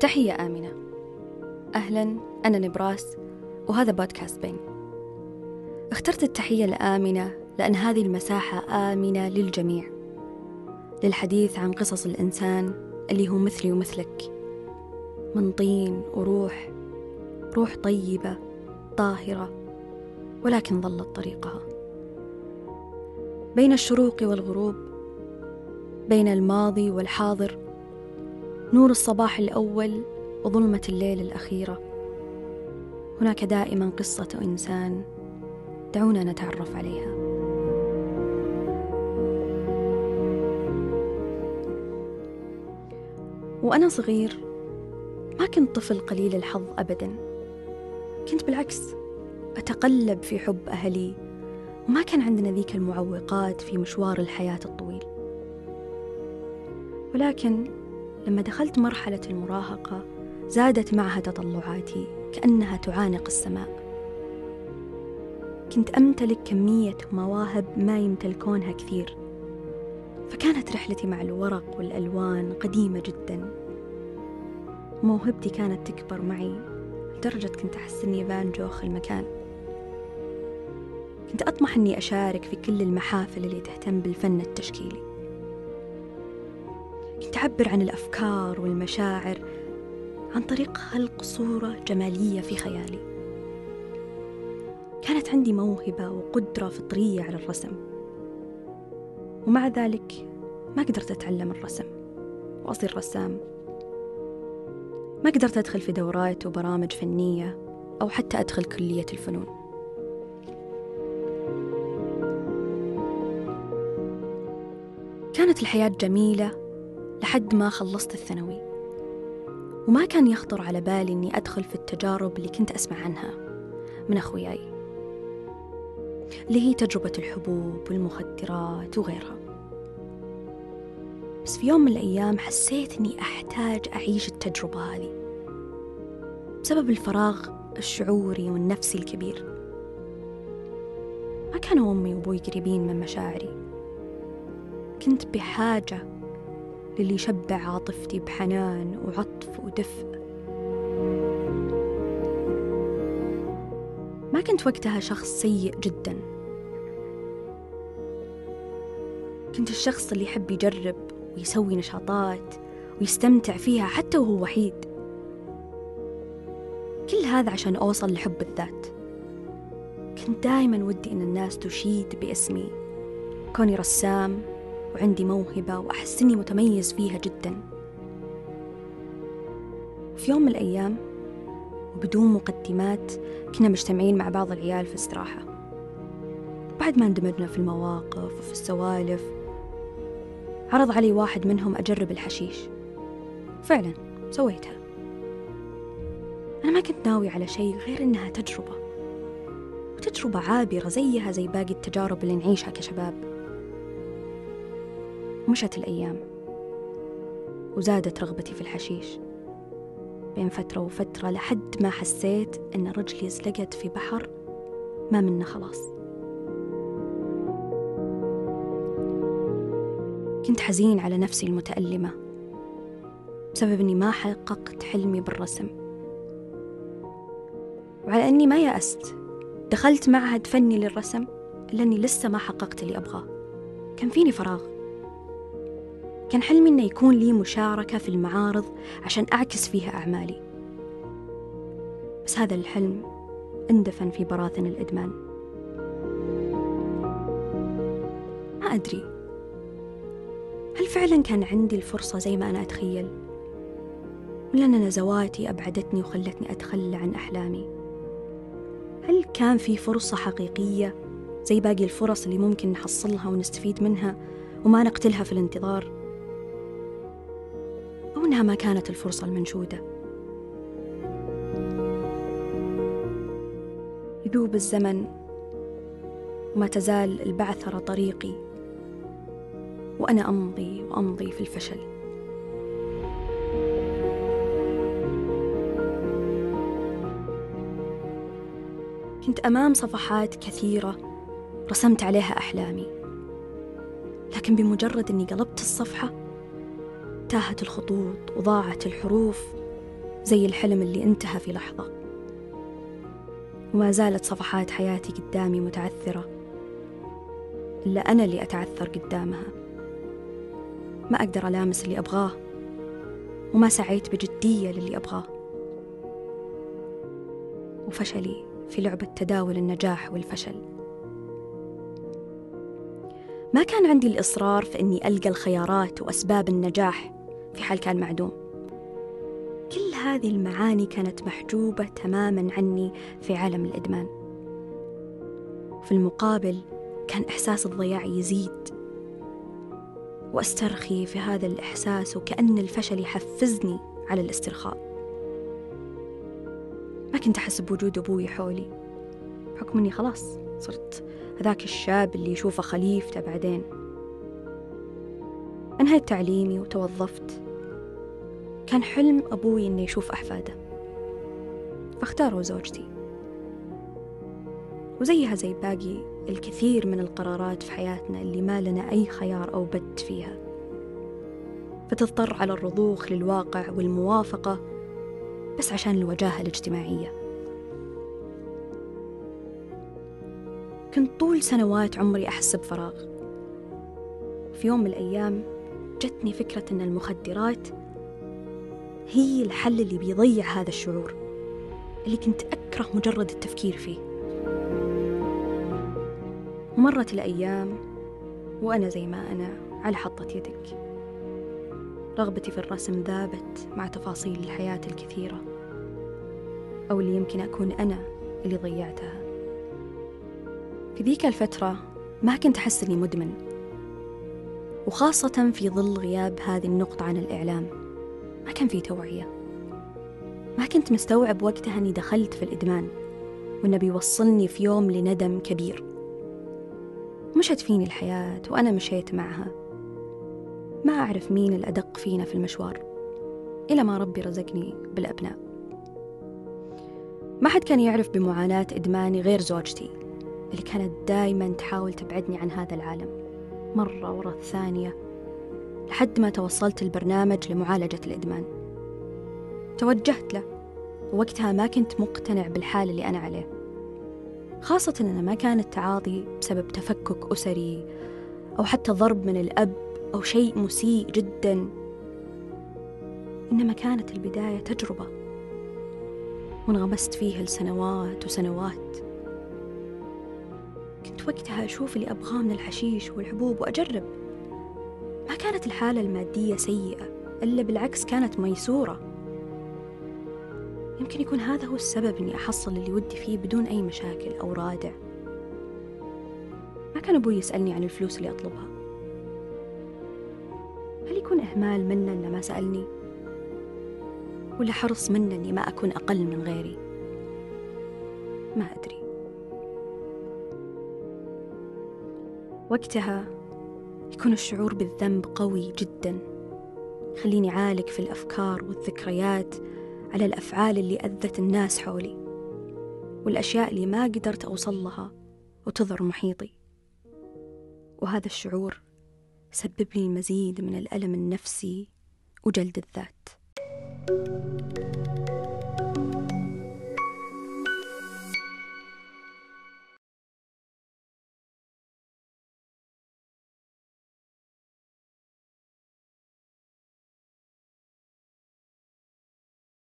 تحية آمنة. أهلا أنا نبراس وهذا بودكاست بين. اخترت التحية الآمنة لأن هذه المساحة آمنة للجميع. للحديث عن قصص الإنسان اللي هو مثلي ومثلك. من طين وروح روح طيبة طاهرة ولكن ظلت طريقها. بين الشروق والغروب بين الماضي والحاضر نور الصباح الأول وظلمة الليل الأخيرة. هناك دائما قصة إنسان دعونا نتعرف عليها. وأنا صغير ما كنت طفل قليل الحظ أبدا. كنت بالعكس أتقلب في حب أهلي وما كان عندنا ذيك المعوقات في مشوار الحياة الطويل. ولكن لما دخلت مرحلة المراهقة زادت معها تطلعاتي كأنها تعانق السماء. كنت أمتلك كمية مواهب ما يمتلكونها كثير. فكانت رحلتي مع الورق والألوان قديمة جدا. موهبتي كانت تكبر معي لدرجة كنت أحس إني بانجوخ المكان. كنت أطمح إني أشارك في كل المحافل اللي تهتم بالفن التشكيلي. كنت أعبر عن الأفكار والمشاعر عن طريق خلق صورة جمالية في خيالي. كانت عندي موهبة وقدرة فطرية على الرسم. ومع ذلك ما قدرت أتعلم الرسم وأصير رسام. ما قدرت أدخل في دورات وبرامج فنية أو حتى أدخل كلية الفنون. كانت الحياة جميلة لحد ما خلصت الثانوي. وما كان يخطر على بالي أني أدخل في التجارب اللي كنت أسمع عنها من أخوياي اللي هي تجربة الحبوب والمخدرات وغيرها. بس في يوم من الأيام حسيت أني أحتاج أعيش التجربة هذه بسبب الفراغ الشعوري والنفسي الكبير. ما كانوا أمي وأبوي قريبين من مشاعري. كنت بحاجة للي يشبع عاطفتي بحنان وعطف ودفء. ما كنت وقتها شخص سيء جدا. كنت الشخص اللي يحب يجرب ويسوي نشاطات ويستمتع فيها حتى وهو وحيد. كل هذا عشان أوصل لحب الذات. كنت دائما ودي إن الناس تشيد باسمي. كوني رسام وعندي موهبة وأحس إني متميز فيها جدا. في يوم من الأيام وبدون مقدمات كنا مجتمعين مع بعض العيال في استراحة. بعد ما اندمجنا في المواقف وفي السوالف عرض علي واحد منهم أجرب الحشيش. فعلا سويتها. أنا ما كنت ناوي على شيء غير إنها تجربة. وتجربة عابرة زيها زي باقي التجارب اللي نعيشها كشباب. مشت الأيام وزادت رغبتي في الحشيش. بين فترة وفترة لحد ما حسيت أن رجلي زلقت في بحر ما منه خلاص. كنت حزين على نفسي المتألمة بسبب أني ما حققت حلمي بالرسم. وعلى أني ما يأست. دخلت معهد فني للرسم إلا أني لسه ما حققت اللي أبغاه. كان فيني فراغ. كان حلمي إنه يكون لي مشاركة في المعارض عشان أعكس فيها أعمالي. بس هذا الحلم اندفن في براثن الإدمان. ما أدري. هل فعلا كان عندي الفرصة زي ما أنا أتخيل؟ ولا أن نزواتي أبعدتني وخلتني أتخلى عن أحلامي. هل كان في فرصة حقيقية زي باقي الفرص اللي ممكن نحصلها ونستفيد منها وما نقتلها في الانتظار؟ أو أنها ما كانت الفرصة المنشودة. يذوب الزمن وما تزال البعثرة طريقي وأنا أمضي وأمضي في الفشل. كنت أمام صفحات كثيرة رسمت عليها أحلامي لكن بمجرد أني قلبت الصفحة تاهت الخطوط وضاعت الحروف زي الحلم اللي انتهى في لحظة. وما زالت صفحات حياتي قدامي متعثرة إلا أنا اللي أتعثر قدامها. ما أقدر ألامس اللي أبغاه وما سعيت بجدية للي أبغاه. وفشلي في لعبة تداول النجاح والفشل. ما كان عندي الإصرار في أني ألقى الخيارات وأسباب النجاح في حال كان معدوم. كل هذه المعاني كانت محجوبة تماما عني في عالم الإدمان. في المقابل كان إحساس الضياع يزيد. وأسترخي في هذا الإحساس وكأن الفشل يحفزني على الاسترخاء. ما كنت أحس بوجود أبوي حولي. بحكم أني خلاص صرت هذاك الشاب اللي يشوفه خليفته بعدين. أنهيت تعليمي وتوظفت. كان حلم أبوي إنه يشوف أحفاده. فاختاروا زوجتي. وزيها زي باقي الكثير من القرارات في حياتنا اللي ما لنا أي خيار أو بد فيها. فتضطر على الرضوخ للواقع والموافقة بس عشان الوجاهة الاجتماعية. كنت طول سنوات عمري أحس بفراغ. في يوم من الأيام جتني فكرة أن المخدرات هي الحل اللي بيضيع هذا الشعور اللي كنت أكره مجرد التفكير فيه. ومرت الأيام وأنا زي ما أنا على حطة يدك. رغبتي في الرسم ذابت مع تفاصيل الحياة الكثيرة أو اللي يمكن أكون أنا اللي ضيعتها. في ذيك الفترة ما كنت أحس إني مدمن وخاصة في ظل غياب هذه النقطة عن الإعلام. ما كان في توعية. ما كنت مستوعب وقتها أني دخلت في الإدمان وإنه بيوصلني في يوم لندم كبير. مشت فيني الحياة وأنا مشيت معها. ما أعرف مين الأدق فينا في المشوار إلى ما ربي رزقني بالأبناء. ما حد كان يعرف بمعاناة إدماني غير زوجتي اللي كانت دايما تحاول تبعدني عن هذا العالم مرة ورا الثانية. لحد ما توصلت البرنامج لمعالجة الإدمان. توجهت له ووقتها ما كنت مقتنع بالحال اللي أنا عليه. خاصة أنه ما كان التعاطي بسبب تفكك أسري أو حتى ضرب من الأب أو شيء مسيء جدا. إنما كانت البداية تجربة. وانغمست فيها لسنوات وسنوات. كنت وقتها أشوف اللي أبغاه من الحشيش والحبوب وأجرب. كانت الحالة المادية سيئة إلا بالعكس كانت ميسورة يمكن يكون هذا هو السبب إني أحصل اللي ودي فيه بدون أي مشاكل أو رادع ما كان أبوي يسألني عن الفلوس اللي أطلبها هل يكون إهمال منه إنه ما سألني؟ ولا حرص منه إني ما أكون أقل من غيري؟ ما أدري وقتها يكون الشعور بالذنب قوي جدا. يخليني عالق في الأفكار والذكريات على الأفعال اللي أذت الناس حولي والأشياء اللي ما قدرت أوصل لها وتضر محيطي. وهذا الشعور سبب لي المزيد من الألم النفسي وجلد الذات.